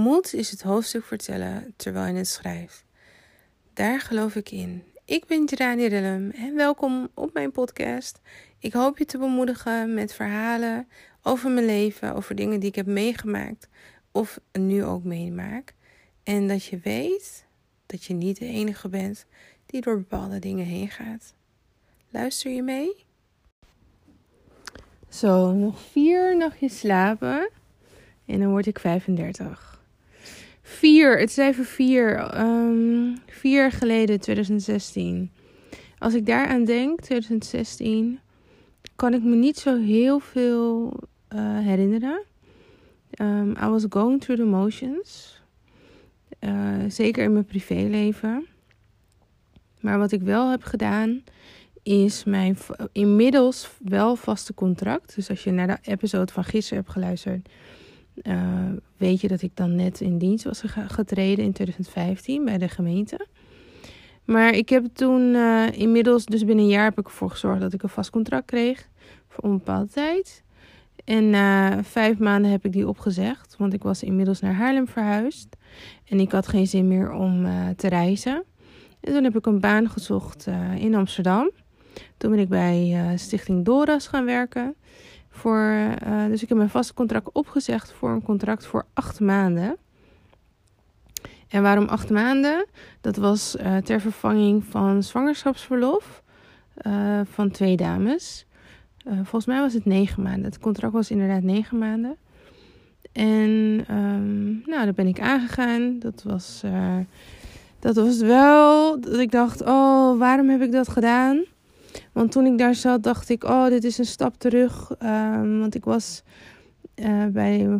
Moed is het hoofdstuk vertellen terwijl je het schrijft. Daar geloof ik in. Ik ben Gerani Rillem en welkom op mijn podcast. Ik hoop je te bemoedigen met verhalen over mijn leven, over dingen die ik heb meegemaakt of nu ook meemaak. En dat je weet dat je niet de enige bent die door bepaalde dingen heen gaat. Luister je mee? Zo, nog vier nachtjes slapen en dan word ik 35. Vier, het even vier. Um, vier jaar geleden, 2016. Als ik daaraan denk, 2016, kan ik me niet zo heel veel uh, herinneren. Um, I was going through the motions. Uh, zeker in mijn privéleven. Maar wat ik wel heb gedaan, is mijn inmiddels wel vaste contract. Dus als je naar de episode van gisteren hebt geluisterd, uh, weet je dat ik dan net in dienst was getreden in 2015 bij de gemeente. Maar ik heb toen uh, inmiddels, dus binnen een jaar heb ik ervoor gezorgd dat ik een vast contract kreeg voor onbepaalde tijd. En na vijf maanden heb ik die opgezegd, want ik was inmiddels naar Haarlem verhuisd. En ik had geen zin meer om uh, te reizen. En toen heb ik een baan gezocht in Amsterdam. Toen ben ik bij Stichting Doras gaan werken. Voor, dus ik heb mijn vaste contract opgezegd voor een contract voor acht maanden. En waarom acht maanden? Dat was ter vervanging van zwangerschapsverlof van twee dames. Volgens mij was het negen maanden. Het contract was inderdaad negen maanden. En um, nou, daar ben ik aangegaan. Dat was, dat was wel dat ik dacht, oh, waarom heb ik dat gedaan? Want toen ik daar zat, dacht ik, oh, dit is een stap terug. Um, want ik was uh, bij,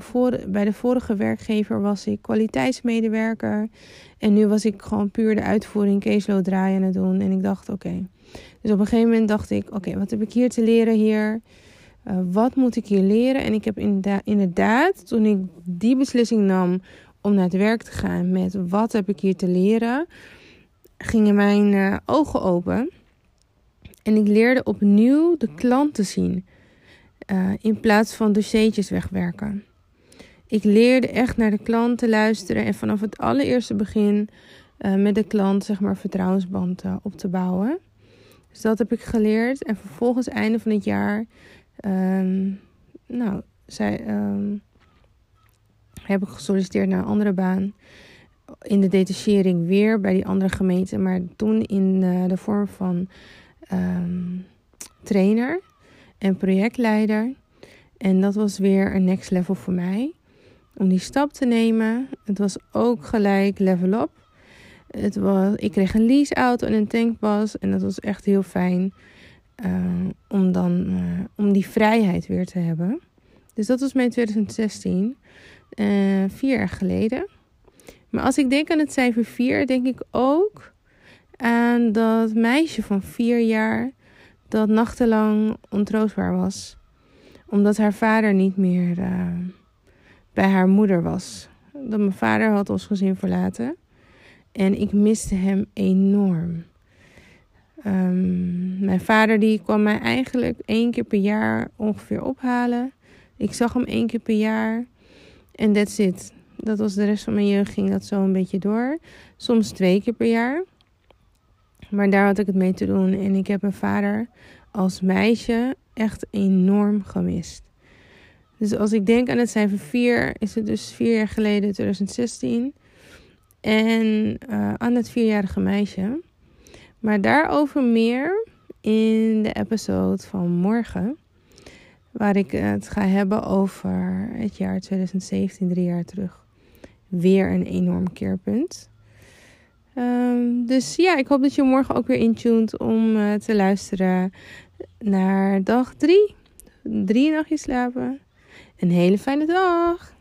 bij de vorige werkgever was ik kwaliteitsmedewerker. En nu was ik gewoon puur de uitvoering caseload draaien aan het doen. En ik dacht, oké. Dus op een gegeven moment dacht ik: oké, wat heb ik hier te leren hier? Uh, wat moet ik hier leren? En ik heb inderdaad, toen ik die beslissing nam om naar het werk te gaan met wat heb ik hier te leren, gingen mijn uh, ogen open. En ik leerde opnieuw de klant te zien. Uh, in plaats van dossiertjes wegwerken. Ik leerde echt naar de klant te luisteren en vanaf het allereerste begin met de klant zeg maar vertrouwensband op te bouwen. Dus dat heb ik geleerd. En vervolgens, einde van het jaar, um, nou, zij, um, heb ik gesolliciteerd naar een andere baan. In de detachering weer bij die andere gemeente. Maar toen in de vorm van um, trainer en projectleider. En dat was weer een next level voor mij. Om die stap te nemen. Het was ook gelijk level up. Het was, ik kreeg een leaseauto en een tankpas. En dat was echt heel fijn. Uh, om dan uh, om die vrijheid weer te hebben. Dus dat was mijn 2016. Uh, vier jaar geleden. Maar als ik denk aan het cijfer 4, denk ik ook aan dat meisje van vier jaar dat nachtenlang ontroostbaar was. Omdat haar vader niet meer bij haar moeder was. Dat mijn vader had ons gezin verlaten. En ik miste hem enorm. Um, mijn vader die kwam mij eigenlijk één keer per jaar ongeveer ophalen. Ik zag hem één keer per jaar. En that's it. Dat was de rest van mijn jeugd, ging dat zo een beetje door. Soms twee keer per jaar. Maar daar had ik het mee te doen. En ik heb mijn vader als meisje echt enorm gemist. Dus als ik denk aan het cijfer 4, is het dus vier jaar geleden, 2016. En uh, aan het vierjarige meisje. Maar daarover meer in de episode van morgen. Waar ik het ga hebben over het jaar 2017, drie jaar terug. Weer een enorm keerpunt. Um, dus ja, ik hoop dat je morgen ook weer intuned om uh, te luisteren naar dag drie. Drie nachtjes slapen. Een hele fijne dag.